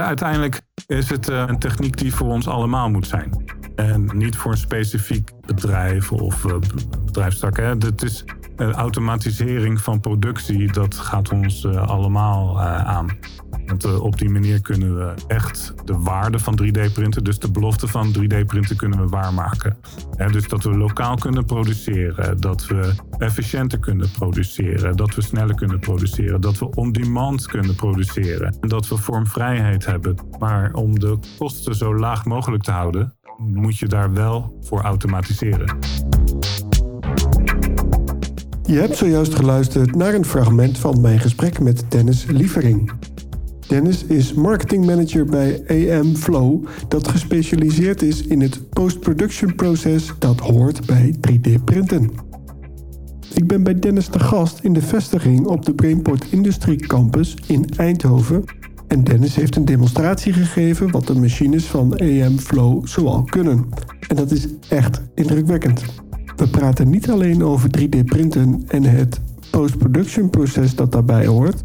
uiteindelijk is het een techniek die voor ons allemaal moet zijn. En niet voor een specifiek bedrijf of bedrijfstak. Hè. Het is automatisering van productie, dat gaat ons allemaal aan. Want uh, op die manier kunnen we echt de waarde van 3D-printen, dus de belofte van 3D-printen, kunnen we waarmaken. dus dat we lokaal kunnen produceren, dat we efficiënter kunnen produceren, dat we sneller kunnen produceren, dat we on-demand kunnen produceren en dat we vormvrijheid hebben. Maar om de kosten zo laag mogelijk te houden, moet je daar wel voor automatiseren. Je hebt zojuist geluisterd naar een fragment van mijn gesprek met Dennis Lievering. Dennis is marketingmanager bij AM Flow, dat gespecialiseerd is in het post-production proces dat hoort bij 3D-printen. Ik ben bij Dennis te gast in de vestiging op de Brainport Industrie Campus in Eindhoven. En Dennis heeft een demonstratie gegeven wat de machines van AM Flow zoal kunnen. En dat is echt indrukwekkend. We praten niet alleen over 3D-printen en het post-production proces dat daarbij hoort,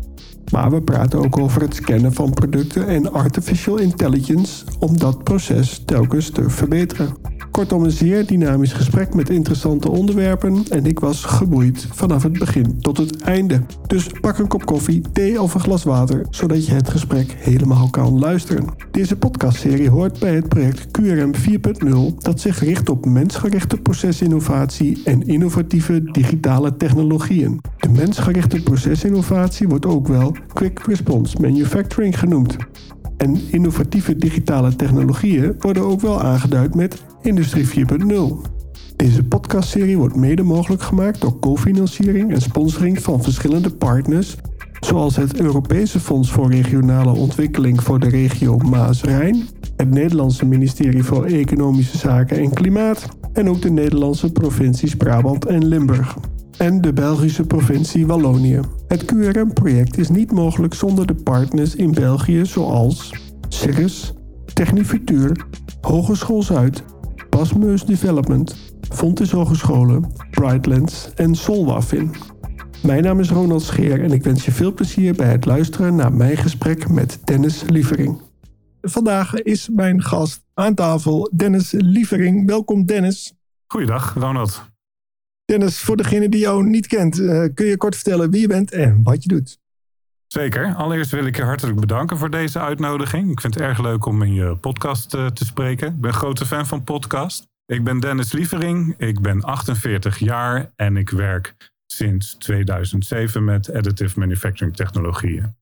maar we praten ook over het scannen van producten en artificial intelligence om dat proces telkens te verbeteren. Kortom, een zeer dynamisch gesprek met interessante onderwerpen en ik was geboeid vanaf het begin tot het einde. Dus pak een kop koffie, thee of een glas water, zodat je het gesprek helemaal kan luisteren. Deze podcastserie hoort bij het project QRM 4.0 dat zich richt op mensgerichte procesinnovatie en innovatieve digitale technologieën. De mensgerichte procesinnovatie wordt ook wel Quick Response Manufacturing genoemd. En innovatieve digitale technologieën worden ook wel aangeduid met Industrie 4.0. Deze podcastserie wordt mede mogelijk gemaakt door cofinanciering en sponsoring van verschillende partners, zoals het Europese Fonds voor Regionale Ontwikkeling voor de regio Maas-Rijn, het Nederlandse ministerie voor Economische Zaken en Klimaat en ook de Nederlandse provincies Brabant en Limburg en de Belgische provincie Wallonië. Het QRM-project is niet mogelijk zonder de partners in België zoals CIRRUS, Technifutuur, Hogeschool Zuid, Pasmeus Development, Fontes Hogescholen, Brightlands en Solwafin. Mijn naam is Ronald Scheer en ik wens je veel plezier bij het luisteren naar mijn gesprek met Dennis Lievering. Vandaag is mijn gast aan tafel Dennis Lievering. Welkom Dennis. Goeiedag Ronald. Dennis, voor degene die jou niet kent, uh, kun je kort vertellen wie je bent en wat je doet? Zeker. Allereerst wil ik je hartelijk bedanken voor deze uitnodiging. Ik vind het erg leuk om in je podcast uh, te spreken. Ik ben grote fan van podcast. Ik ben Dennis Lievering, ik ben 48 jaar en ik werk sinds 2007 met additive manufacturing technologieën.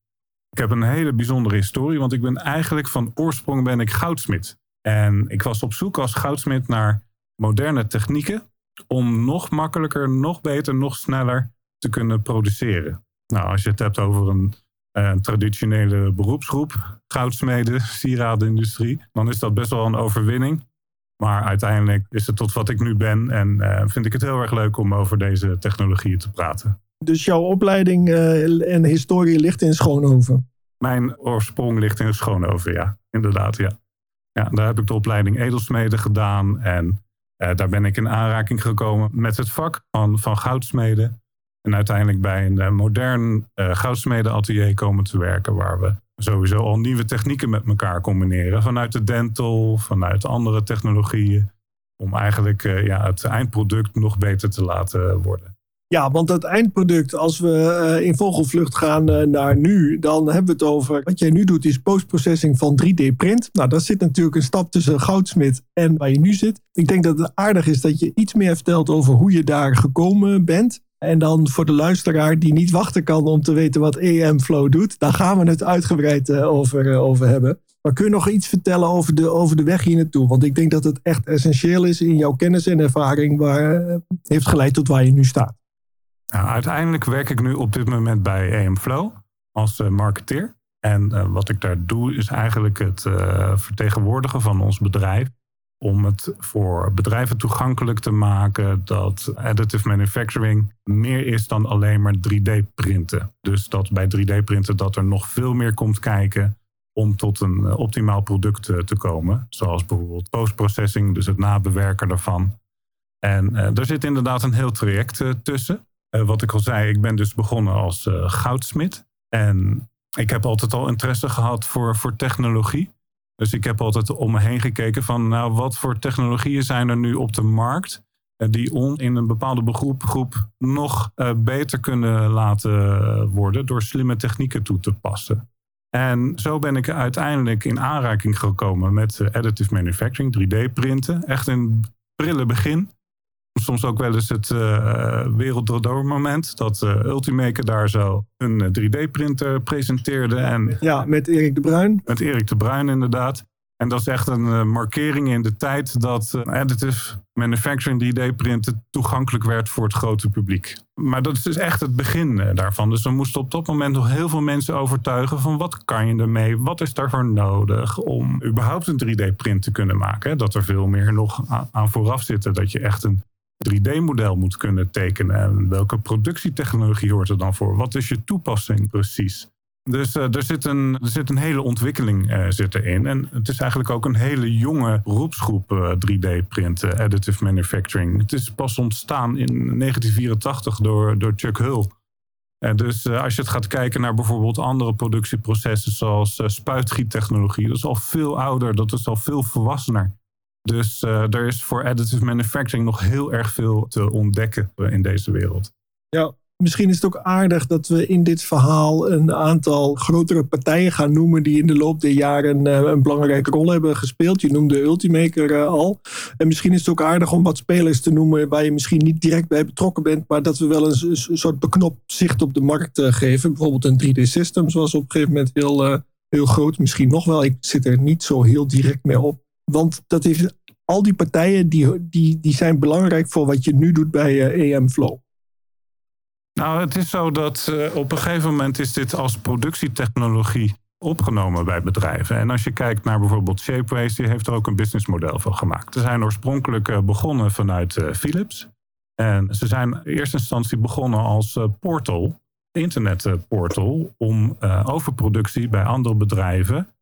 Ik heb een hele bijzondere historie, want ik ben eigenlijk van oorsprong ben ik goudsmid. En ik was op zoek als goudsmid naar moderne technieken om nog makkelijker, nog beter, nog sneller te kunnen produceren. Nou, als je het hebt over een, een traditionele beroepsgroep, goudsmeden, sieradenindustrie, dan is dat best wel een overwinning. Maar uiteindelijk is het tot wat ik nu ben en uh, vind ik het heel erg leuk om over deze technologieën te praten. Dus jouw opleiding uh, en historie ligt in Schoonhoven? Mijn oorsprong ligt in Schoonhoven, ja, inderdaad, ja. Ja, daar heb ik de opleiding edelsmeden gedaan en daar ben ik in aanraking gekomen met het vak van, goudsmeden. En uiteindelijk bij een uh, modern uh, goudsmedenatelier komen te werken, waar we sowieso al nieuwe technieken met elkaar combineren. Vanuit de dental, vanuit andere technologieën. Om eigenlijk ja, het eindproduct nog beter te laten worden. Ja, want het eindproduct, als we in vogelvlucht gaan naar nu, dan hebben we het over. Wat jij nu doet, is postprocessing van 3D-print. Nou, daar zit natuurlijk een stap tussen goudsmid en waar je nu zit. Ik denk dat het aardig is dat je iets meer vertelt over hoe je daar gekomen bent. En dan voor de luisteraar die niet wachten kan om te weten wat EM Flow doet, daar gaan we het uitgebreid over, over hebben. Maar kun je nog iets vertellen over de, over de weg hier naartoe? Want ik denk dat het echt essentieel is in jouw kennis en ervaring waar heeft geleid tot waar je nu staat. Nou, uiteindelijk werk ik nu op dit moment bij AM Flow als uh, marketeer. En uh, wat ik daar doe is eigenlijk het uh, vertegenwoordigen van ons bedrijf. Om het voor bedrijven toegankelijk te maken dat additive manufacturing meer is dan alleen maar 3D-printen. Dus dat bij 3D-printen dat er nog veel meer komt kijken om tot een optimaal product te komen. Zoals bijvoorbeeld postprocessing, dus het nabewerken daarvan. En daar zit inderdaad een heel traject tussen. Eh, wat ik al zei, ik ben dus begonnen als uh, goudsmid. En ik heb altijd al interesse gehad voor, voor technologie. Dus ik heb altijd om me heen gekeken van, nou, wat voor technologieën zijn er nu op de markt eh, die ons in een bepaalde begroep, groep nog beter kunnen laten worden door slimme technieken toe te passen. En zo ben ik uiteindelijk in aanraking gekomen met additive manufacturing, 3D-printen. Echt een prille begin soms ook wel eens het uh, moment dat uh, Ultimaker daar zo een 3D-printer presenteerde. En, ja, met Erik de Bruin. Met Erik de Bruin, inderdaad. En dat is echt een uh, markering in de tijd dat additive manufacturing 3D-printen toegankelijk werd voor het grote publiek. Maar dat is dus echt het begin daarvan. Dus we moesten op dat moment nog heel veel mensen overtuigen van wat kan je ermee? Wat is daarvoor nodig om überhaupt een 3D-print te kunnen maken? Dat er veel meer nog aan vooraf zitten. Dat je echt een 3D-model moet kunnen tekenen. En welke productietechnologie hoort er dan voor? Wat is je toepassing precies? Dus uh, er, zit een, er zit een hele ontwikkeling uh, zit. En het is eigenlijk ook een hele jonge beroepsgroep uh, 3D-print, additive manufacturing. Het is pas ontstaan in 1984 door, door Chuck Hull. En dus als je het gaat kijken naar bijvoorbeeld andere productieprocessen zoals spuitgiettechnologie, dat is al veel ouder, dat is al veel volwassener. Dus uh, er is voor additive manufacturing nog heel erg veel te ontdekken in deze wereld. Ja, misschien is het ook aardig dat we in dit verhaal een aantal grotere partijen gaan noemen die in de loop der jaren uh, een belangrijke rol hebben gespeeld. Je noemde Ultimaker al. En misschien is het ook aardig om wat spelers te noemen waar je misschien niet direct bij betrokken bent, maar dat we wel een, een soort beknopt zicht op de markt geven. Bijvoorbeeld een 3D Systems was op een gegeven moment heel, heel groot. Misschien nog wel. Ik zit er niet zo heel direct mee op. Want dat heeft, al die partijen die, die, die zijn belangrijk voor wat je nu doet bij uh, eh, EM Flow. Nou, het is zo dat uh, op een gegeven moment is dit als productietechnologie opgenomen bij bedrijven. En als je kijkt naar bijvoorbeeld Shapeways, die heeft er ook een businessmodel van gemaakt. Ze zijn oorspronkelijk uh, begonnen vanuit Philips. En ze zijn in eerste instantie begonnen als portal, internetportal, om overproductie bij andere bedrijven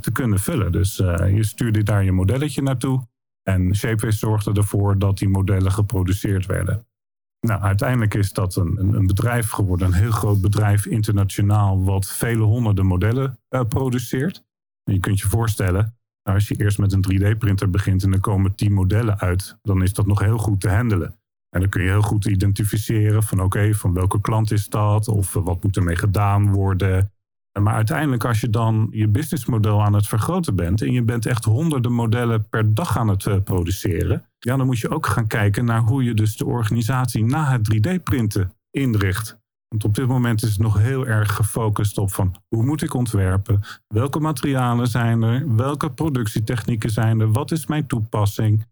te kunnen vullen. Dus uh, je stuurde daar je modelletje naartoe. En Shapeways zorgde ervoor dat die modellen geproduceerd werden. Nou, uiteindelijk is dat een, een, bedrijf geworden, een heel groot bedrijf internationaal, wat vele honderden modellen uh, produceert. Je kunt je voorstellen, nou, als je eerst met een 3D-printer begint en er komen 10 modellen uit, dan is dat nog heel goed te handelen. En dan kun je heel goed identificeren van oké, van welke klant is dat? Of wat moet ermee gedaan worden? Maar uiteindelijk, als je dan je businessmodel aan het vergroten bent en je bent echt honderden modellen per dag aan het uh, produceren, ja, dan moet je ook gaan kijken naar hoe je dus de organisatie na het 3D-printen inricht. Want op dit moment is het nog heel erg gefocust op van hoe moet ik ontwerpen, welke materialen zijn er, welke productietechnieken zijn er, wat is mijn toepassing.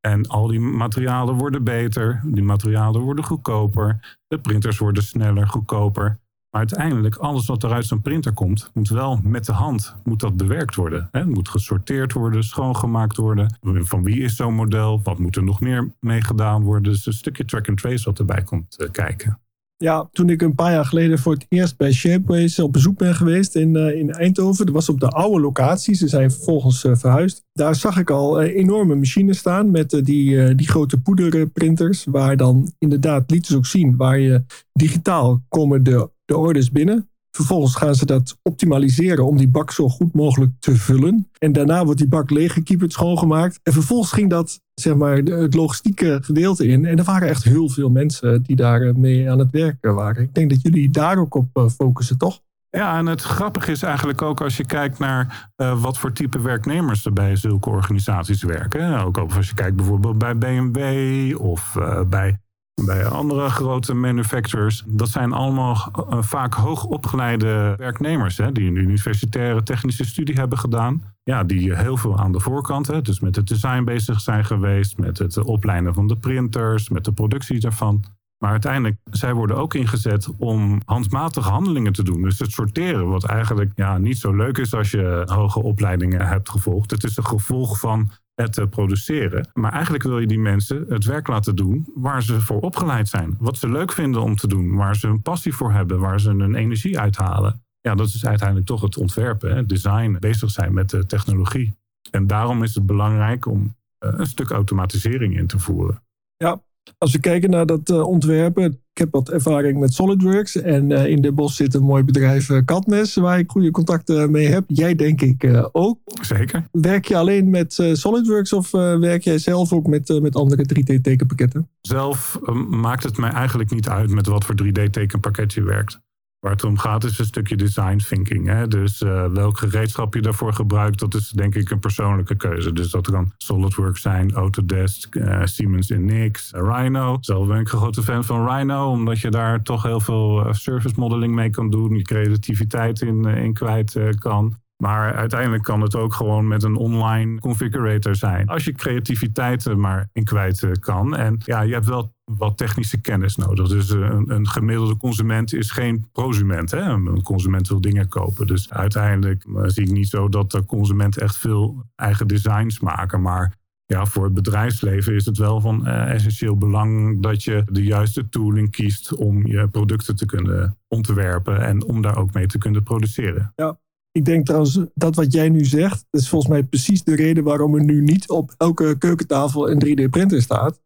En al die materialen worden beter, die materialen worden goedkoper, de printers worden sneller, goedkoper. Maar uiteindelijk, alles wat er uit zo'n printer komt, moet wel met de hand moet dat bewerkt worden. Het moet gesorteerd worden, schoongemaakt worden. Van wie is zo'n model? Wat moet er nog meer mee gedaan worden? Dus een stukje track and trace wat erbij komt uh, kijken. Ja, toen ik een paar jaar geleden voor het eerst bij Shapeways op bezoek ben geweest in, uh, in Eindhoven. Dat was op de oude locatie. Ze zijn vervolgens uh, verhuisd. Daar zag ik al enorme machines staan met die, die grote poederprinters. Waar dan inderdaad lieten ze ook zien waar je digitaal komen de de orders binnen. Vervolgens gaan ze dat optimaliseren om die bak zo goed mogelijk te vullen. En daarna wordt die bak leeggekieperd, schoongemaakt. En vervolgens ging dat, zeg maar, het logistieke gedeelte in. En er waren echt heel veel mensen die daar eh, mee aan het werken waren. Ik denk dat jullie daar ook op eh, focussen, toch? Ja, en het grappige is eigenlijk ook als je kijkt naar uh, wat voor type werknemers er bij zulke organisaties werken. Ook als je kijkt bijvoorbeeld bij BMW of bij bij andere grote manufacturers. Dat zijn allemaal uh, vaak hoogopgeleide werknemers hè, die een universitaire technische studie hebben gedaan. Ja, die heel veel aan de voorkant, hè, dus met het design bezig zijn geweest, met het opleiden van de printers, met de productie daarvan. Maar uiteindelijk, zij worden ook ingezet om handmatige handelingen te doen. Dus het sorteren, wat eigenlijk ja, niet zo leuk is als je hoge opleidingen hebt gevolgd. Het is een gevolg van het produceren. Maar eigenlijk wil je die mensen het werk laten doen waar ze voor opgeleid zijn. Wat ze leuk vinden om te doen, waar ze een passie voor hebben, waar ze hun energie uithalen. Ja, dat is uiteindelijk toch het ontwerpen, het design, bezig zijn met de technologie. En daarom is het belangrijk om eh, een stuk automatisering in te voeren. Ja, als we kijken naar dat uh, ontwerpen, Ik heb wat ervaring met SolidWorks. En in de bos zit een mooi bedrijf, Katmes, waar ik goede contacten mee heb. Jij denk ik ook. Zeker. Werk je alleen met SolidWorks of werk jij zelf ook met, met andere 3D-tekenpakketten? Zelf maakt het mij eigenlijk niet uit met wat voor 3D-tekenpakket je werkt. Waar het om gaat is een stukje design thinking. Hè? Dus uh, welk gereedschap je daarvoor gebruikt, dat is denk ik een persoonlijke keuze. Dus dat kan SolidWorks zijn, Autodesk, uh, Siemens NX, uh, Rhino. Zelf ben ik een grote fan van Rhino, omdat je daar toch heel veel service modeling mee kan doen. Je creativiteit in, in kwijt kan. Maar uiteindelijk kan het ook gewoon met een online configurator zijn. Als je creativiteit er maar in kwijt eh, kan. En ja, je hebt wel wat technische kennis nodig. Dus eh, een, een gemiddelde consument is geen prosument. Hè? Een consument wil dingen kopen. Dus uiteindelijk eh, zie ik niet zo dat de consument echt veel eigen designs maken. Maar ja, voor het bedrijfsleven is het wel van essentieel belang dat je de juiste tooling kiest om je producten te kunnen ontwerpen en om daar ook mee te kunnen produceren. Ja, ik denk trouwens dat wat jij nu zegt, is volgens mij precies de reden waarom er nu niet op elke keukentafel een 3D-printer staat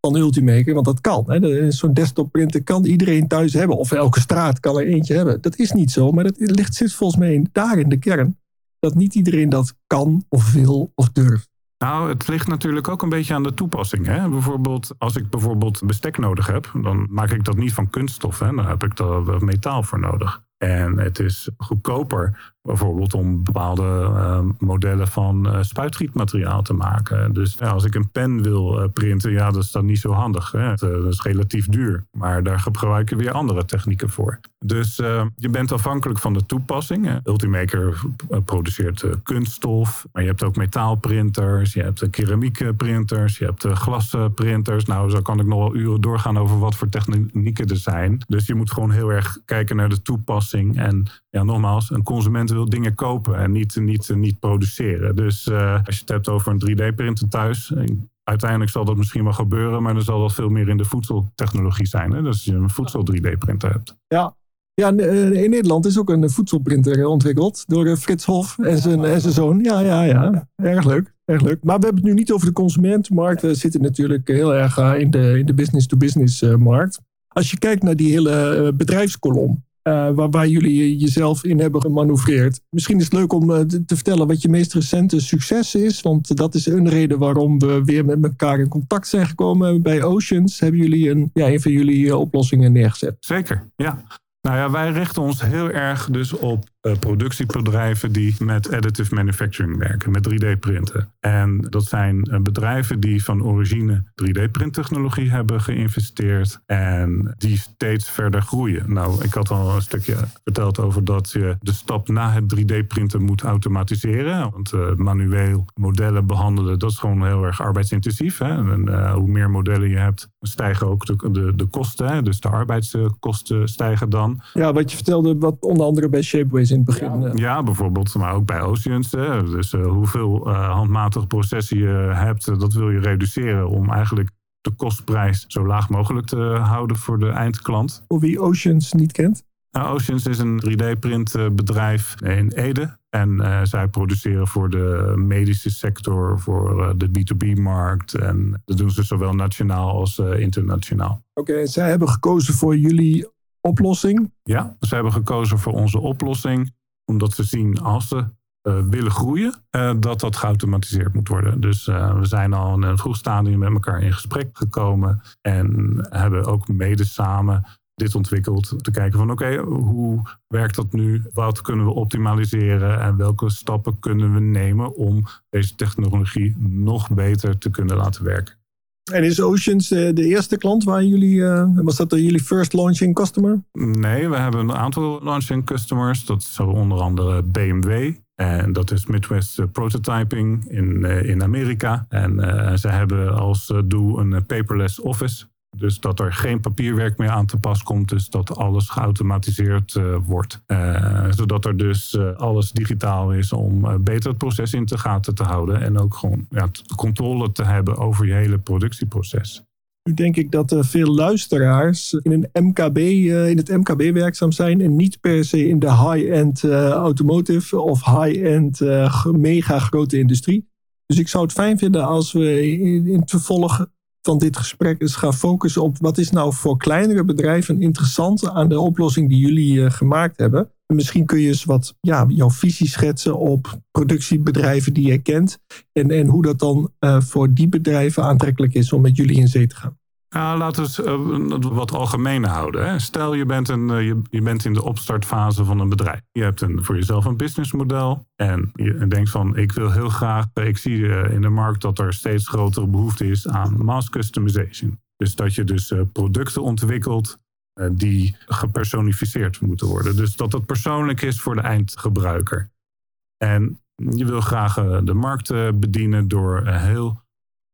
van Ultimaker, want dat kan. Zo'n desktop printer kan iedereen thuis hebben, of elke straat kan er eentje hebben. Dat is niet zo, maar dat ligt, zit volgens mij daar in de kern. Dat niet iedereen dat kan, of wil, of durft. Nou, het ligt natuurlijk ook een beetje aan de toepassing. Hè? Bijvoorbeeld, als ik bijvoorbeeld bestek nodig heb, dan maak ik dat niet van kunststof. Hè? Dan heb ik daar metaal voor nodig. En het is goedkoper bijvoorbeeld om bepaalde uh, modellen van uh, spuitgietmateriaal te maken. Dus ja, als ik een pen wil uh, printen, ja, dat is dan niet zo handig. Hè? Dat is relatief duur. Maar daar gebruik je weer andere technieken voor. Dus je bent afhankelijk van de toepassing. Ultimaker produceert kunststof, maar je hebt ook metaalprinters, je hebt keramiekprinters, je hebt glasprinters. Nou, zo kan ik nog wel uren doorgaan over wat voor technieken er zijn. Dus je moet gewoon heel erg kijken naar de toepassing. En ja, nogmaals, een consument dingen kopen en niet, niet, niet produceren. Dus uh, als je het hebt over een 3D-printer thuis, uiteindelijk zal dat misschien wel gebeuren, maar dan zal dat veel meer in de voedseltechnologie zijn. Hè? Dus als je een voedsel 3D-printer hebt. Ja. Ja, eh, in Nederland is ook een voedselprinter ontwikkeld door eh, Frits Hof en zijn, en zijn zoon. Ja, ja, ja. Erg leuk. Erg leuk. Maar we hebben het nu niet over de consumentenmarkt. We zitten natuurlijk heel erg in de, in de business-to-business markt. Als je kijkt naar die hele bedrijfskolom, uh, waar, waar, jullie jezelf in hebben gemanoeuvreerd. Misschien is het leuk om uh, te vertellen wat je meest recente succes is. Want dat is een reden waarom we weer met elkaar in contact zijn gekomen. Bij Oceans hebben jullie een, ja, een van jullie uh, oplossingen neergezet. Zeker, ja. Nou ja, wij richten ons heel erg dus op productiebedrijven die met additive manufacturing werken, met 3D-printen. En dat zijn uh, bedrijven die van origine 3D-printtechnologie hebben geïnvesteerd en die steeds verder groeien. Nou, ik had al een stukje verteld over dat je de stap na het 3D-printen moet automatiseren. Want uh, manueel modellen behandelen, dat is gewoon heel erg arbeidsintensief. Hè? En hoe meer modellen je hebt, stijgen ook de, de, de kosten. Hè? Dus de arbeidskosten stijgen dan. Ja, wat je vertelde, wat onder andere bij Shapeways in het begin. Ja, ja bijvoorbeeld, maar ook bij Oceans. Hè. Dus uh, hoeveel uh, handmatige processen je hebt, uh, dat wil je reduceren om eigenlijk de kostprijs zo laag mogelijk te houden voor de eindklant. Voor wie Oceans niet kent? Nou, Oceans is een 3D-printbedrijf in Ede. En uh, zij produceren voor de medische sector, voor uh, de B2B-markt. En dat doen ze zowel nationaal als uh, internationaal. Oké, okay, zij hebben gekozen voor jullie oplossing? Ja, ze hebben gekozen voor onze oplossing. Omdat ze zien als ze willen groeien, dat dat geautomatiseerd moet worden. Dus we zijn al in een vroeg stadium met elkaar in gesprek gekomen. En hebben ook mede samen dit ontwikkeld. Te kijken van oké, hoe werkt dat nu? Wat kunnen we optimaliseren? En welke stappen kunnen we nemen om deze technologie nog beter te kunnen laten werken? En is Oceans eh, de eerste klant waar jullie, uh, was dat jullie first launching customer? Nee, we hebben een aantal launching customers. Dat is onder andere BMW. En dat is Midwest Prototyping in, in Amerika. En ze hebben als doel een paperless office. Dus dat er geen papierwerk meer aan te pas komt. Dus dat alles geautomatiseerd uh, wordt. Uh, zodat er dus uh, alles digitaal is om beter het proces in de gaten te houden. En ook gewoon ja, controle te hebben over je hele productieproces. Nu denk ik dat veel luisteraars in, een MKB, in het MKB werkzaam zijn. En niet per se in de high-end automotive of high-end mega grote industrie. Dus ik zou het fijn vinden als we in, het vervolg van dit gesprek eens gaan focussen op wat is nou voor kleinere bedrijven interessant aan de oplossing die jullie uh, gemaakt hebben. En misschien kun je eens wat ja, jouw visie schetsen op productiebedrijven die je kent. En, en hoe dat dan uh, voor die bedrijven aantrekkelijk is om met jullie in zee te gaan. Nou, laten we het uh, wat algemeen houden. Hè. Stel, je bent, een, uh, je, bent in de opstartfase van een bedrijf. Je hebt een, voor jezelf een businessmodel. En je denkt van, ik wil heel graag... Ik zie in de markt dat er steeds grotere behoefte is aan mass customization. Dus dat je dus producten ontwikkelt die gepersonificeerd moeten worden. Dus dat het persoonlijk is voor de eindgebruiker. En je wil graag de markt bedienen door heel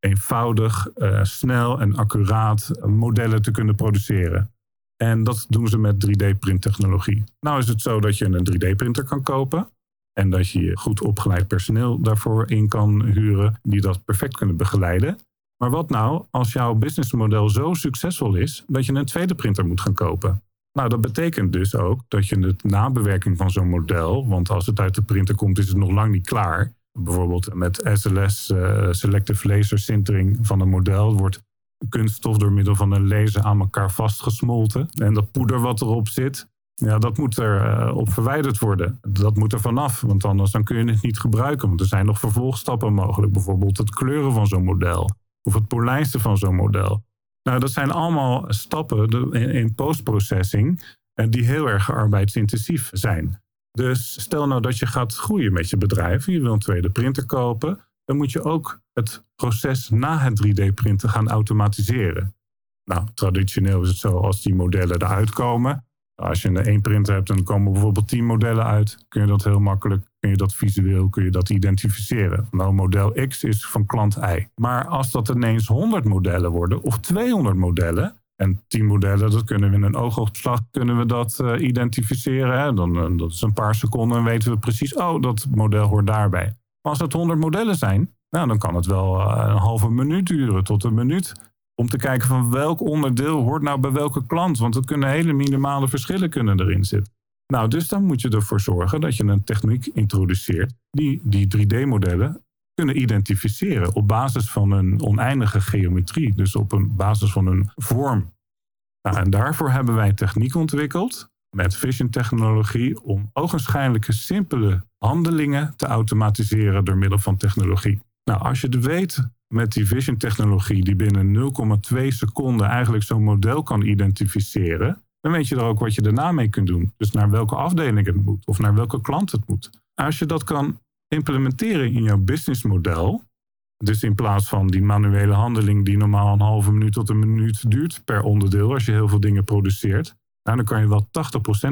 eenvoudig, uh, snel en accuraat modellen te kunnen produceren. En dat doen ze met 3D-printtechnologie. Nou is het zo dat je een 3D-printer kan kopen. En dat je goed opgeleid personeel daarvoor in kan huren, die dat perfect kunnen begeleiden. Maar wat nou als jouw businessmodel zo succesvol is dat je een tweede printer moet gaan kopen? Nou, dat betekent dus ook dat je de nabewerking van zo'n model, want als het uit de printer komt, is het nog lang niet klaar. Bijvoorbeeld met SLS, eh, Selective Laser Sintering van een model, wordt kunststof door middel van een laser aan elkaar vastgesmolten. En dat poeder wat erop zit, ja, dat moet er uh, op verwijderd worden. Dat moet er vanaf, want anders dan kun je het niet gebruiken. Want er zijn nog vervolgstappen mogelijk. Bijvoorbeeld het kleuren van zo'n model. Of het polijsten van zo'n model. Nou, dat zijn allemaal stappen in postprocessing eh, die heel erg arbeidsintensief zijn. Dus stel nou dat je gaat groeien met je bedrijf je wil een tweede printer kopen, dan moet je ook het proces na het 3D-printen gaan automatiseren. Nou, traditioneel is het zo als die modellen eruit komen. Als je een één printer hebt er komen bijvoorbeeld 10 modellen uit, kun je dat heel makkelijk, kun je dat visueel, kun je dat identificeren. Nou, model X is van klant Y. Maar als dat ineens 100 modellen worden of 200 modellen, en tien modellen, dat kunnen we in een oogopslag kunnen we dat uh, identificeren. Hè? Dan, uh, dat is een paar seconden en weten we precies, oh, dat model hoort daarbij. Maar als het 100 modellen zijn, nou, dan kan het wel uh, een halve minuut duren tot een minuut. Om te kijken van welk onderdeel hoort nou bij welke klant. Want er kunnen hele minimale verschillen kunnen erin zitten. Nou, dus dan moet je ervoor zorgen dat je een techniek introduceert die die 3D-modellen kunnen identificeren op basis van een oneindige geometrie, dus op een basis van een vorm. Nou, en daarvoor hebben wij techniek ontwikkeld met vision technologie om ogenschijnlijke simpele handelingen te automatiseren door middel van technologie. Nou, als je het weet met die vision technologie die binnen 0,2 seconden eigenlijk zo'n model kan identificeren, dan weet je er ook wat je daarna mee kunt doen. Dus naar welke afdeling het moet of naar welke klant het moet. Als je dat kan implementeren in jouw businessmodel. Dus in plaats van die manuele handeling die normaal een halve minuut tot een minuut duurt per onderdeel als je heel veel dingen produceert. Nou, dan kan je wel 80%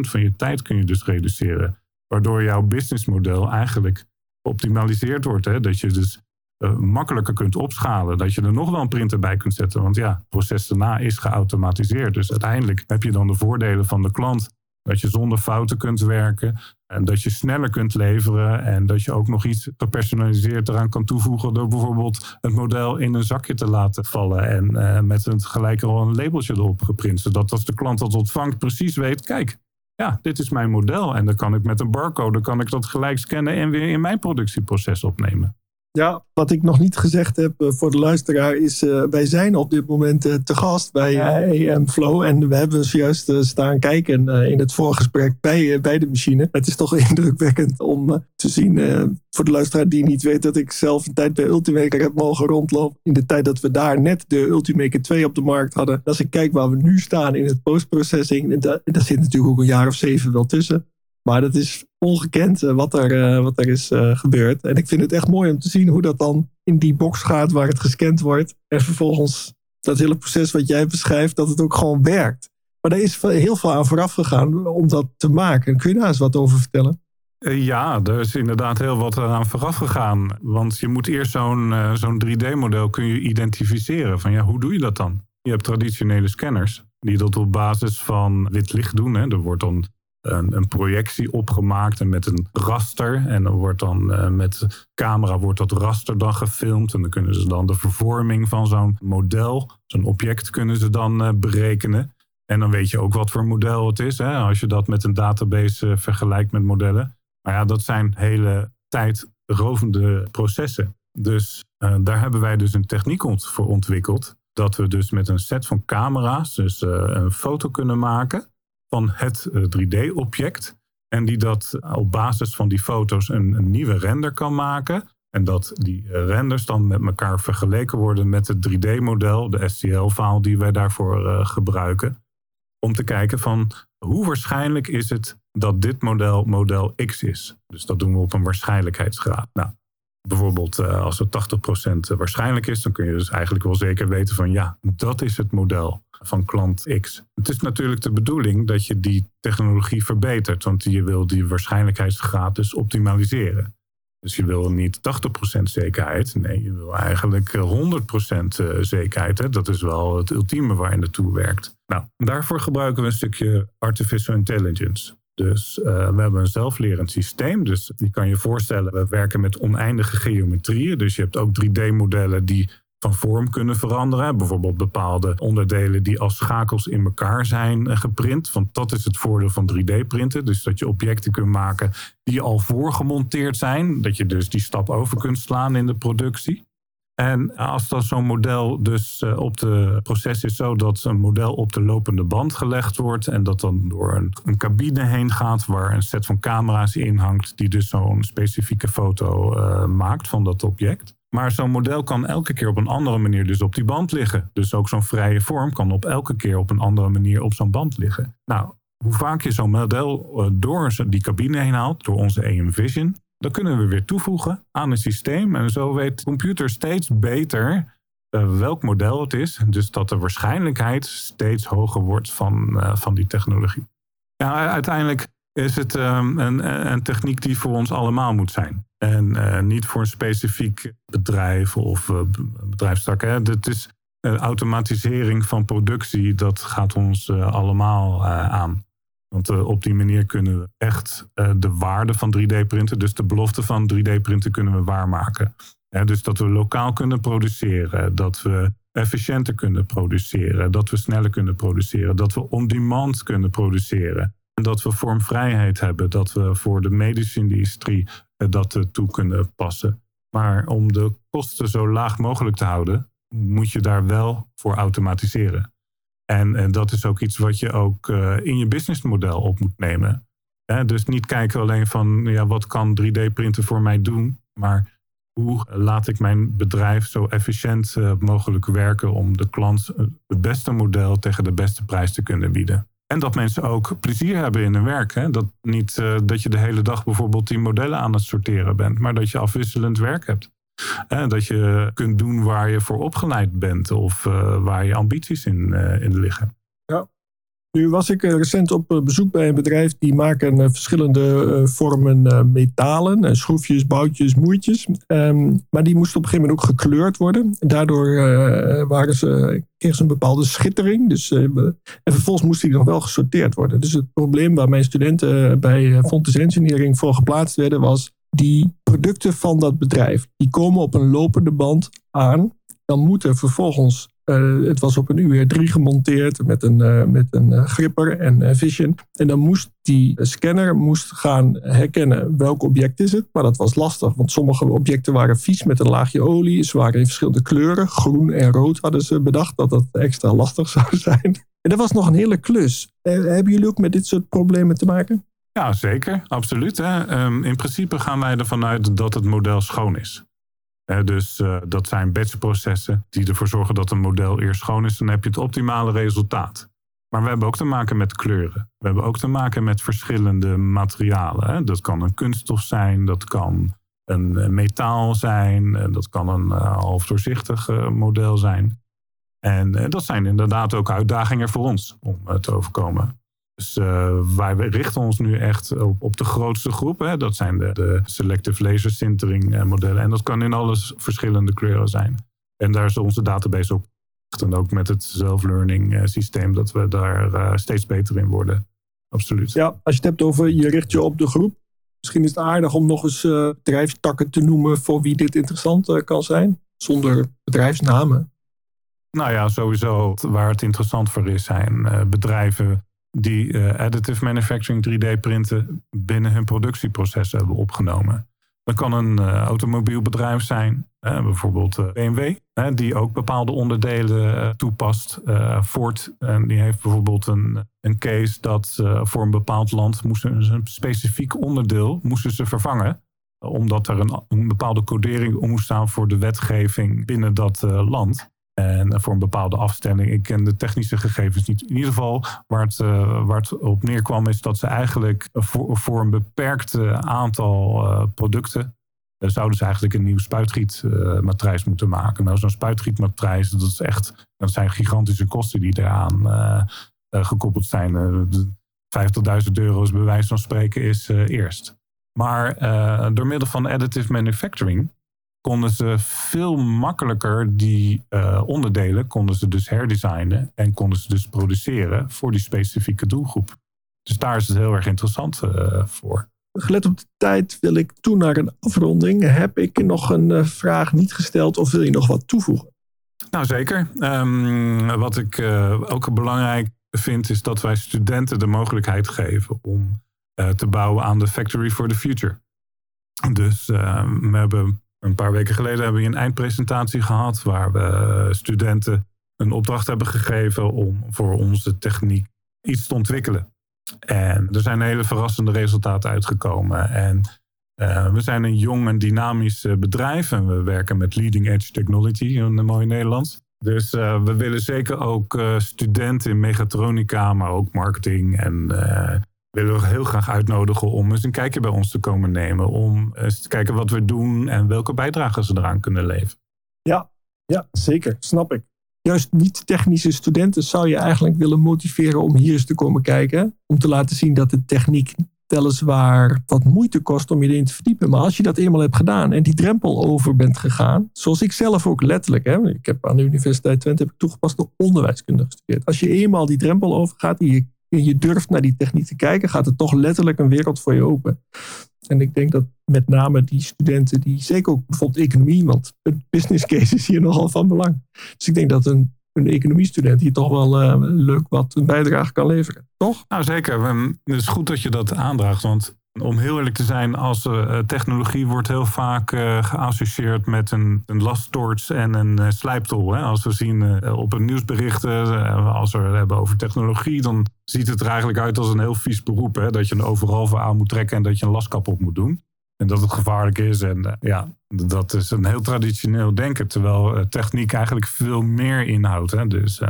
van je tijd kun je dus reduceren. Waardoor jouw businessmodel eigenlijk geoptimaliseerd wordt. Hè? Dat je dus uh, makkelijker kunt opschalen. Dat je er nog wel een printer bij kunt zetten. Want ja, het proces daarna is geautomatiseerd. Dus uiteindelijk heb je dan de voordelen van de klant. Dat je zonder fouten kunt werken. En dat je sneller kunt leveren. En dat je ook nog iets gepersonaliseerd eraan kan toevoegen. Door bijvoorbeeld het model in een zakje te laten vallen. En uh, met een gelijk al een labeltje erop geprint. Zodat als de klant dat ontvangt precies weet. Kijk, ja, dit is mijn model. En dan kan ik met een barcode kan ik dat gelijk scannen en weer in mijn productieproces opnemen. Ja, wat ik nog niet gezegd heb eh, voor de luisteraar is, uh, wij zijn op dit moment uh, te gast bij uh, AM Flow. En we hebben zojuist staan kijken in het voorgesprek bij, bij de machine. Het is toch indrukwekkend om te zien, voor de luisteraar die niet weet, dat ik zelf een tijd bij Ultimaker heb mogen rondlopen. In de tijd dat we daar net de Ultimaker 2 op de markt hadden. Als ik kijk waar we nu staan in het postprocessing, daar, daar zit natuurlijk ook een jaar of zeven wel tussen. Maar dat is ongekend eh, wat er, eh, wat er is eh, gebeurd. En ik vind het echt mooi om te zien hoe dat dan in die box gaat waar het gescand wordt. En vervolgens dat hele proces wat jij beschrijft, dat het ook gewoon werkt. Maar daar is heel veel aan vooraf gegaan om dat te maken. Kun je daar eens wat over vertellen? Ja, er is inderdaad heel wat aan vooraf gegaan. Want je moet eerst zo'n zo'n 3D-model kun je identificeren. Van ja, hoe doe je dat dan? Je hebt traditionele scanners die dat op basis van wit licht doen. Hè. Er wordt dan een, een, projectie opgemaakt en met een raster. En dan wordt dan uh, met camera wordt dat raster dan gefilmd. En dan kunnen ze dan de vervorming van zo'n model, zo'n object kunnen ze dan uh, berekenen. En dan weet je ook wat voor model het is. Hè, als je dat met een database uh, vergelijkt met modellen. Maar ja, dat zijn hele tijdrovende processen. Dus daar hebben wij dus een techniek voor ontwikkeld. dat we dus met een set van camera's dus, een foto kunnen maken van het 3D-object. En die dat op basis van die foto's een, nieuwe render kan maken. En dat die renders dan met elkaar vergeleken worden met het 3D-model, de STL-file die wij daarvoor gebruiken. Om te kijken van hoe waarschijnlijk is het dat dit model model X is. Dus dat doen we op een waarschijnlijkheidsgraad. Nou, bijvoorbeeld als het 80% waarschijnlijk is, dan kun je dus eigenlijk wel zeker weten van ja, dat is het model van klant X. Het is natuurlijk de bedoeling dat je die technologie verbetert, want je wil die waarschijnlijkheidsgraad dus optimaliseren. Dus je wil niet 80% zekerheid. Nee, je wil eigenlijk 100% eh, eh, zekerheid. Hè? Dat is wel het ultieme waar je naartoe werkt. Nou, daarvoor gebruiken we een stukje artificial intelligence. Dus uh, we hebben een zelflerend systeem. Dus je kan je voorstellen, we werken met oneindige geometrieën. Dus je hebt ook 3D-modellen die van vorm kunnen veranderen. Bijvoorbeeld bepaalde onderdelen die als schakels in elkaar zijn eh, geprint. Want dat is het voordeel van 3D-printen. Dus dat je objecten kunt maken die al voorgemonteerd zijn. Dat je dus die stap over kunt slaan in de productie. En als dat zo'n model dus eh, op de proces is zo dat een model op de lopende band gelegd wordt en dat dan door een, een cabine heen gaat waar een set van camera's in hangt die dus zo'n specifieke foto uh, maakt van dat object. Maar zo'n model kan elke keer op een andere manier dus op die band liggen. Dus ook zo'n vrije vorm kan op elke keer op een andere manier op zo'n band liggen. Nou, hoe vaak je zo'n model uh, door die cabine heen haalt, door onze AM Vision, dan kunnen we weer toevoegen aan een systeem. En zo weet de computer steeds beter uh, welk model het is. Dus dat de waarschijnlijkheid steeds hoger wordt van, uh, van die technologie. Ja, uiteindelijk is het um, een, een, techniek die voor ons allemaal moet zijn. En uh, niet voor een specifiek bedrijf of bedrijfstak. Hè. Het is automatisering van productie, dat gaat ons allemaal aan. Want uh, op die manier kunnen we echt uh, de waarde van 3D-printen, dus de belofte van 3D-printen, kunnen we waarmaken. Dus dat we lokaal kunnen produceren, dat we efficiënter kunnen produceren, dat we sneller kunnen produceren, dat we on-demand kunnen produceren. En dat we vormvrijheid hebben, dat we voor de medische industrie uh, dat toe kunnen passen. Maar om de kosten zo laag mogelijk te houden, moet je daar wel voor automatiseren. En, en dat is ook iets wat je ook uh, in je businessmodel op moet nemen. dus niet kijken alleen van ja, wat kan 3D-printen voor mij doen, maar hoe laat ik mijn bedrijf zo efficiënt uh, mogelijk werken om de klant het beste model tegen de beste prijs te kunnen bieden. En dat mensen ook plezier hebben in hun werk. Hè? Dat niet uh, dat je de hele dag bijvoorbeeld die modellen aan het sorteren bent, maar dat je afwisselend werk hebt. Dat je kunt doen waar je voor opgeleid bent of uh, waar je ambities in, uh, in liggen. Nu was ik eh, recent op bezoek bij een bedrijf die maken verschillende vormen metalen, schroefjes, boutjes, moertjes. Um, maar die moesten op een gegeven moment ook gekleurd worden. Daardoor waren ze, ze een bepaalde schittering. Dus, en vervolgens moest die nog wel gesorteerd worden. Dus het probleem waar mijn studenten bij Fontes Engineering voor geplaatst werden was die producten van dat bedrijf, die komen op een lopende band aan. Dan moeten vervolgens, uh, het was op een UR3 gemonteerd met een, uh, met een uh, gripper en vision. En dan moest die scanner moest gaan herkennen welk object is het. Maar dat was lastig, want sommige objecten waren vies met een laagje olie. Ze waren in verschillende kleuren. Groen en rood hadden ze bedacht dat dat extra lastig zou zijn. En dat was nog een hele klus. hebben jullie ook met dit soort problemen te maken? Ja, zeker. Absoluut. Hè. Um, in principe gaan wij ervan uit dat het model schoon is. Dus uh, dat zijn batchprocessen die ervoor zorgen dat een model eerst schoon is. Dan heb je het optimale resultaat. Maar we hebben ook te maken met kleuren. We hebben ook te maken met verschillende materialen. Dat kan een kunststof zijn, dat kan een metaal zijn, dat kan een half doorzichtig uh, model zijn. En dat zijn inderdaad ook uitdagingen voor ons om te overkomen. Dus uh, wij richten ons nu echt op, op de grootste groep. Hè. Dat zijn de, de selective laser sintering eh, modellen. En dat kan in alles verschillende kleuren zijn. En daar is onze database op. En ook met het self-learning uh, systeem dat we daar steeds beter in worden. Absoluut. Ja, als je het hebt over je richt je op de groep. Misschien is het aardig om nog eens bedrijfstakken te noemen voor wie dit interessant kan zijn. Zonder bedrijfsnamen. Nou ja, sowieso waar het interessant voor is zijn bedrijven die uh, additive manufacturing 3D printen binnen hun productieprocessen hebben opgenomen. Dat kan een automobielbedrijf zijn, bijvoorbeeld BMW, die ook bepaalde onderdelen toepast. Ford, die heeft bijvoorbeeld een, een case dat voor een bepaald land moesten ze een specifiek onderdeel moesten ze vervangen omdat er een, een, bepaalde codering om moest staan voor de wetgeving binnen dat land. En voor een bepaalde afstelling. Ik ken de technische gegevens niet. In ieder geval, waar het, uh, waar het op neerkwam, is dat ze eigenlijk voor, voor een beperkt aantal uh, producten. Zouden ze eigenlijk een nieuw spuitgietmatrijs moeten maken. Nou, zo'n spuitgietmatrijs, dat, is echt, dat zijn gigantische kosten die eraan gekoppeld zijn. 50.000 euro, bij wijze van spreken, is eerst. Maar door middel van additive manufacturing konden ze veel makkelijker die uh, onderdelen konden ze dus herdesignen en konden ze dus produceren voor die specifieke doelgroep. Dus daar is het heel erg interessant uh, voor. Gelet op de tijd wil ik toe naar een afronding. Heb ik nog een uh, vraag niet gesteld of wil je nog wat toevoegen? Nou zeker. Um, wat ik ook belangrijk vind is dat wij studenten de mogelijkheid geven om te bouwen aan de Factory for the Future. Dus we hebben een paar weken geleden hebben we een eindpresentatie gehad waar we studenten een opdracht hebben gegeven om voor onze techniek iets te ontwikkelen. En er zijn hele verrassende resultaten uitgekomen. En uh, we zijn een jong en dynamisch bedrijf en we werken met leading edge technology in een mooi Nederlands. Dus we willen zeker ook studenten in mechatronica, maar ook marketing en willen we heel graag uitnodigen om eens een kijkje bij ons te komen nemen. Om eens te kijken wat we doen en welke bijdragen ze eraan kunnen leveren. Ja, ja zeker. Snap ik. Juist niet-technische studenten zou je eigenlijk willen motiveren om hier eens te komen kijken. Om te laten zien dat de techniek weliswaar wat moeite kost om je erin te verdiepen. Maar als je dat eenmaal hebt gedaan en die drempel over bent gegaan, zoals ik zelf ook letterlijk, hè, ik heb aan de Universiteit Twente heb ik toegepaste onderwijskunde gestudeerd. Als je eenmaal die drempel overgaat en je je durft naar die techniek te kijken, gaat er toch letterlijk een wereld voor je open. En ik denk dat met name die studenten, die zeker ook bijvoorbeeld economie, want het business case is hier nogal van belang. Dus ik denk dat een, een economiestudent hier toch wel uh, leuk wat een bijdrage kan leveren, toch? Nou zeker, het is goed dat je dat aandraagt, want om heel eerlijk te zijn, als uh, technologie wordt heel vaak uh, geassocieerd met een, een lasttoorts en een uh, slijptol. Hè? Als we zien op een nieuwsberichten, als we het hebben over technologie, dan ziet het er eigenlijk uit als een heel vies beroep. Hè? Dat je een overal voor aan moet trekken en dat je een laskap op moet doen. En dat het gevaarlijk is. En ja, dat is een heel traditioneel denken. Terwijl techniek eigenlijk veel meer inhoudt. Hè? Dus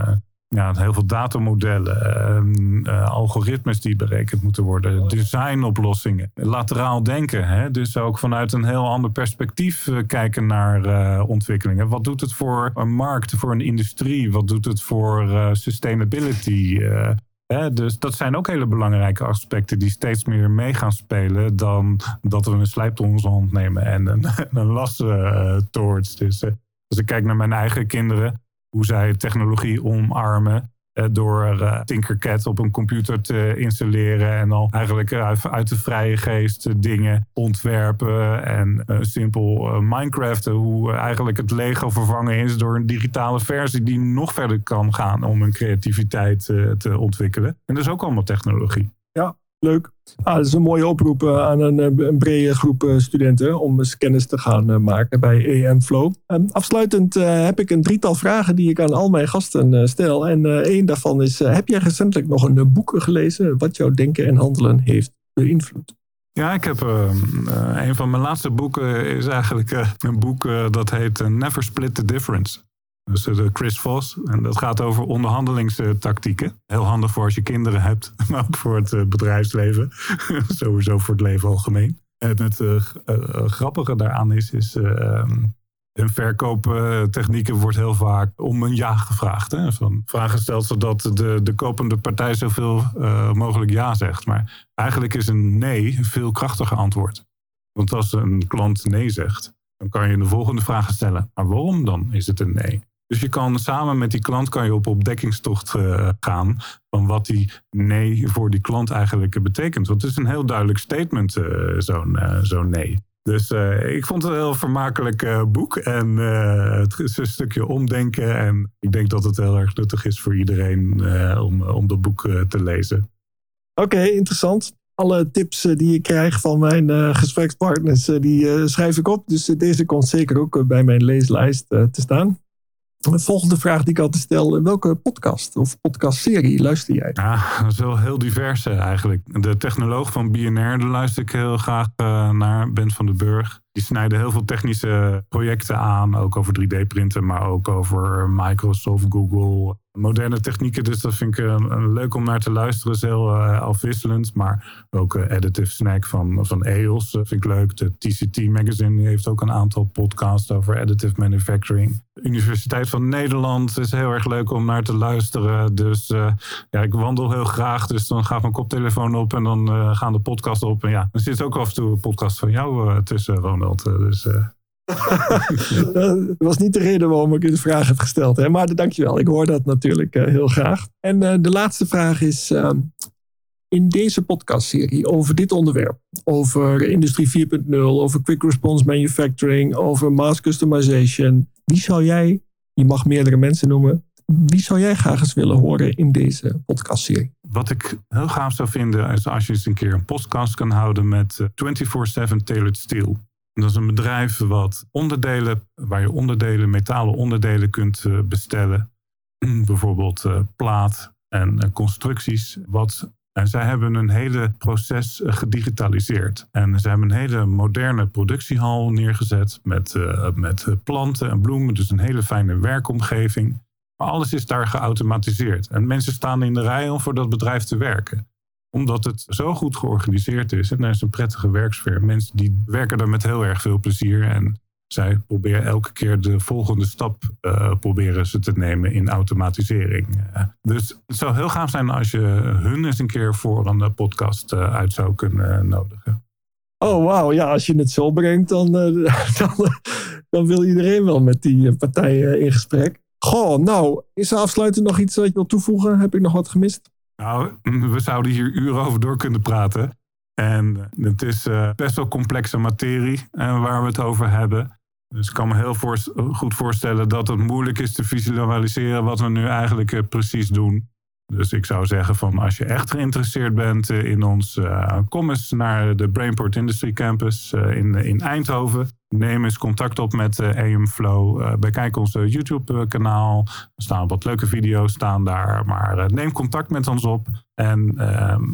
ja, heel veel datamodellen, uh, algoritmes die berekend moeten worden, designoplossingen, lateraal denken. Hè? Dus ook vanuit een heel ander perspectief uh, kijken naar uh, ontwikkelingen. Wat doet het voor een markt, voor een industrie? Wat doet het voor sustainability? Hè? Dus dat zijn ook hele belangrijke aspecten die steeds meer mee gaan spelen dan dat we een slijptol in onze hand nemen en een, een lastoorts. Dus als ik kijk naar mijn eigen kinderen, hoe zij technologie omarmen. Eh, door uh, Tinkercad op een computer te installeren en al eigenlijk uit, de vrije geest dingen ontwerpen. En simpel Minecraft, hoe eigenlijk het Lego vervangen is door een digitale versie die nog verder kan gaan om hun creativiteit te ontwikkelen. En dat is ook allemaal technologie. Ja, leuk. Ah, dat is een mooie oproep eh, aan een, eh, een, brede groep eh, studenten om eens kennis te gaan maken bij EM Flow. Ehm, afsluitend heb ik een drietal vragen die ik aan al mijn gasten stel. En één daarvan is, heb jij recentelijk nog een boek gelezen wat jouw denken en handelen heeft beïnvloed? Ja, ik heb een van mijn laatste boeken is eigenlijk een boek dat heet Never Split the Difference. Dus de Chris Voss. En dat gaat over onderhandelingstactieken. Heel handig voor als je kinderen hebt, maar ook voor het eh, bedrijfsleven. Sowieso voor het leven algemeen. En het uh, grappige daaraan is, is uh, in verkooptechnieken wordt heel vaak om een ja gevraagd. Hè? Van vragen gesteld zodat de, de kopende partij zoveel mogelijk ja zegt. Maar eigenlijk is een nee een veel krachtiger antwoord. Want als een klant nee zegt, dan kan je de volgende vraag stellen. Maar waarom dan is het een nee? Dus je kan samen met die klant kan je op ontdekkingstocht uh, gaan van wat die nee voor die klant eigenlijk betekent. Want het is een heel duidelijk statement, uh, zo'n uh, zo nee. Dus ik vond het een heel vermakelijk boek en het is een stukje omdenken. En ik denk dat het heel erg nuttig is voor iedereen om, om dat boek te lezen. Oké, interessant. alle tips die ik krijg van mijn gesprekspartners, die schrijf ik op. Dus deze komt zeker ook bij mijn leeslijst te staan. De volgende vraag die ik altijd stel: welke podcast of podcastserie luister jij? Ja, wel heel divers eigenlijk. De technoloog van BNR, daar luister ik heel graag naar, Ben van den Burg. Die snijden heel veel technische projecten aan, ook over 3D-printen, maar ook over Microsoft, Google, moderne technieken. Dus dat vind ik uh, leuk om naar te luisteren. is heel uh, afwisselend. Maar ook uh, Additive Snack van, van EOS vind ik leuk. De TCT Magazine heeft ook een aantal podcasts over additive manufacturing. Universiteit van Nederland is heel erg leuk om naar te luisteren. Dus ja, ik wandel heel graag. Dus dan gaat mijn koptelefoon op en dan gaan de podcasts op. En ja, er zit ook af en toe een podcast van jou tussen, Ronald. Dus dat was niet de reden waarom ik de vraag heb gesteld. Hè? Maar dankjewel, ik hoor dat natuurlijk uh, heel graag. En uh, de laatste vraag is, uh, in deze podcastserie over dit onderwerp, over Industrie 4.0, over Quick Response Manufacturing, over Mass Customization, wie zou jij, je mag meerdere mensen noemen, wie zou jij graag eens willen horen in deze podcastserie? Wat ik heel gaaf zou vinden is als je eens een keer een podcast kan houden met 24-7 Tailored Steel. Dat is een bedrijf wat onderdelen, waar je onderdelen, metalen onderdelen kunt eh, bestellen. Bijvoorbeeld uh, plaat en uh, constructies. Wat, en zij hebben een hele proces gedigitaliseerd. En ze hebben een hele moderne productiehal neergezet met, met planten en bloemen. Dus een hele fijne werkomgeving. Maar alles is daar geautomatiseerd. En mensen staan in de rij om voor dat bedrijf te werken omdat het zo goed georganiseerd is en er is een prettige werksfeer. Mensen die werken daar met heel erg veel plezier. En zij proberen elke keer de volgende stap uh, proberen ze te nemen in automatisering. Uh, dus het zou heel gaaf zijn als je hun eens een keer voor een podcast uh, uit zou kunnen nodigen. Oh, wauw. Ja, als je het zo brengt, dan, dan, dan, wil iedereen wel met die partijen in gesprek. Goh, nou, is er afsluitend nog iets wat je wil toevoegen? Heb ik nog wat gemist? Nou, we zouden hier uren over door kunnen praten. En het is uh, best wel complexe materie uh, waar we het over hebben. Dus ik kan me heel goed voorstellen dat het moeilijk is te visualiseren wat we nu eigenlijk precies doen. Dus ik zou zeggen van als je echt geïnteresseerd bent in ons, kom eens naar de Brainport Industry Campus in, in Eindhoven. Neem eens contact op met AM Flow. bekijk ons YouTube kanaal. Er staan wat leuke video's staan daar. Maar neem contact met ons op. En ehm,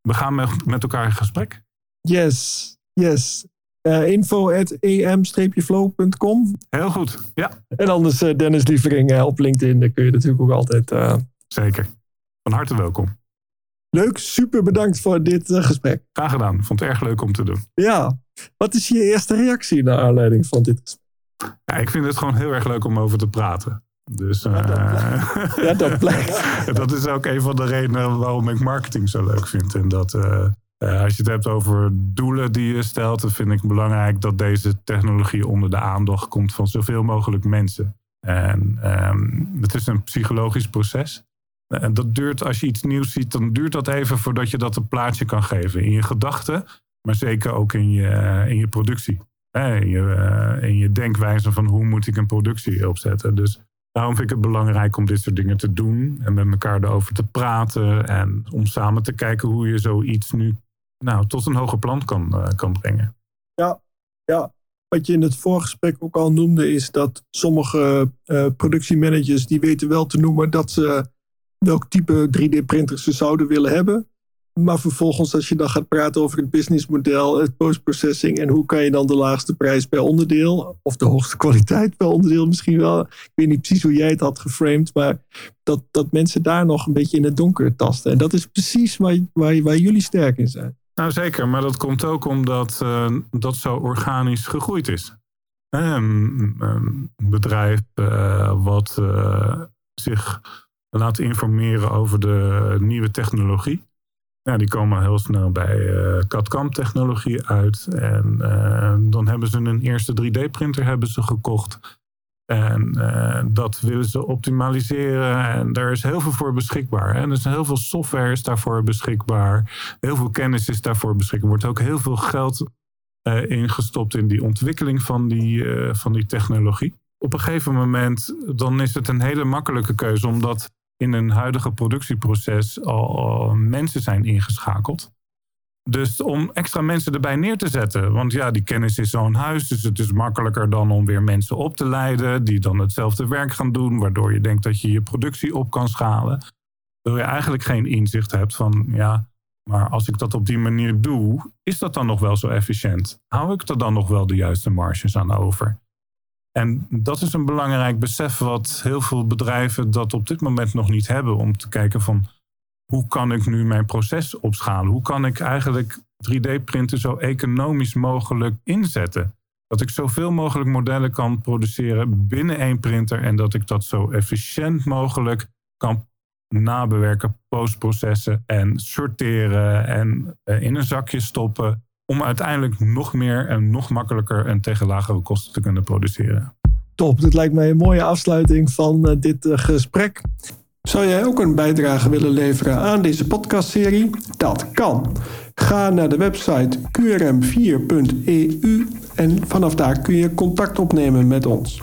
we gaan met, met elkaar in gesprek. Yes, yes. Uh, info at am-flow.com. Heel goed, ja. En anders uh, Dennis Lievering uh, op LinkedIn. Daar kun je natuurlijk ook altijd... Zeker. Van harte welkom. Leuk, super bedankt voor dit gesprek. Graag gedaan. Vond het erg leuk om te doen. Ja. Wat is je eerste reactie naar aanleiding van dit gesprek? Ja, ik vind het gewoon heel erg leuk om over te praten. Dus, uh, ja, dat blijkt. dat is ook een van de redenen waarom ik marketing zo leuk vind. En dat uh, als je het hebt over doelen die je stelt, dan vind ik belangrijk dat deze technologie onder de aandacht komt van zoveel mogelijk mensen. En um, het is een psychologisch proces. En dat duurt, als je iets nieuws ziet, dan duurt dat even voordat je dat een plaatje kan geven. In je gedachten, maar zeker ook in je, in je productie. In je, in je denkwijze van hoe moet ik een productie opzetten. Dus Daarom vind ik het belangrijk om dit soort dingen te doen en met elkaar erover te praten en om samen te kijken hoe je zoiets nu nou, tot een hoger plan kan, uh, kan brengen. Ja, ja, wat je in het voorgesprek ook al noemde, is dat sommige uh, productiemanagers die weten wel te noemen dat ze welk type 3D-printers ze zouden willen hebben. Maar vervolgens, als je dan gaat praten over het businessmodel, het postprocessing en hoe kan je dan de laagste prijs per onderdeel, of de hoogste kwaliteit per onderdeel misschien wel. Ik weet niet precies hoe jij het had geframed, maar dat, dat mensen daar nog een beetje in het donker tasten. En dat is precies waar, waar, waar jullie sterk in zijn. Nou zeker, maar dat komt ook omdat uh, dat zo organisch gegroeid is. Een, een bedrijf uh, wat uh, zich laat informeren over de nieuwe technologie ja, die komen heel snel bij uh, CAD-CAM technologie uit. En uh, dan hebben ze een eerste 3D-printer hebben ze gekocht. En uh, dat willen ze optimaliseren. En daar is heel veel voor beschikbaar. En er is heel veel software is daarvoor beschikbaar. Heel veel kennis is daarvoor beschikbaar. Er wordt ook heel veel geld ingestopt in die ontwikkeling van die, van die technologie. Op een gegeven moment dan is het een hele makkelijke keuze. Omdat in een huidige productieproces al, mensen zijn ingeschakeld. Dus om extra mensen erbij neer te zetten. Want ja, die kennis is zo'n huis. Dus het is makkelijker dan om weer mensen op te leiden. die dan hetzelfde werk gaan doen. Waardoor je denkt dat je je productie op kan schalen. Terwijl je eigenlijk geen inzicht hebt van. ja, maar als ik dat op die manier doe. is dat dan nog wel zo efficiënt? Hou ik er dan nog wel de juiste marges aan over? En dat is een belangrijk besef wat heel veel bedrijven dat op dit moment nog niet hebben. Om te kijken van hoe kan ik nu mijn proces opschalen? Hoe kan ik eigenlijk 3D-printen zo economisch mogelijk inzetten? Dat ik zoveel mogelijk modellen kan produceren binnen één printer en dat ik dat zo efficiënt mogelijk kan nabewerken, postprocessen en sorteren en eh, in een zakje stoppen. Om uiteindelijk nog meer en nog makkelijker en tegen lagere kosten te kunnen produceren. Top, dit lijkt mij een mooie afsluiting van eh, dit eh, gesprek. Zou jij ook een bijdrage willen leveren aan deze podcastserie? Dat kan. Ga naar de website qrm4.eu en vanaf daar kun je contact opnemen met ons.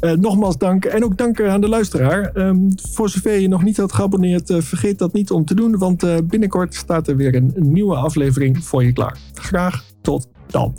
Eh, nogmaals dank en ook dank eh, aan de luisteraar. Ehm, voor zover je nog niet had geabonneerd, eh, vergeet dat niet om te doen, want binnenkort staat er weer een nieuwe aflevering voor je klaar. Graag tot dan.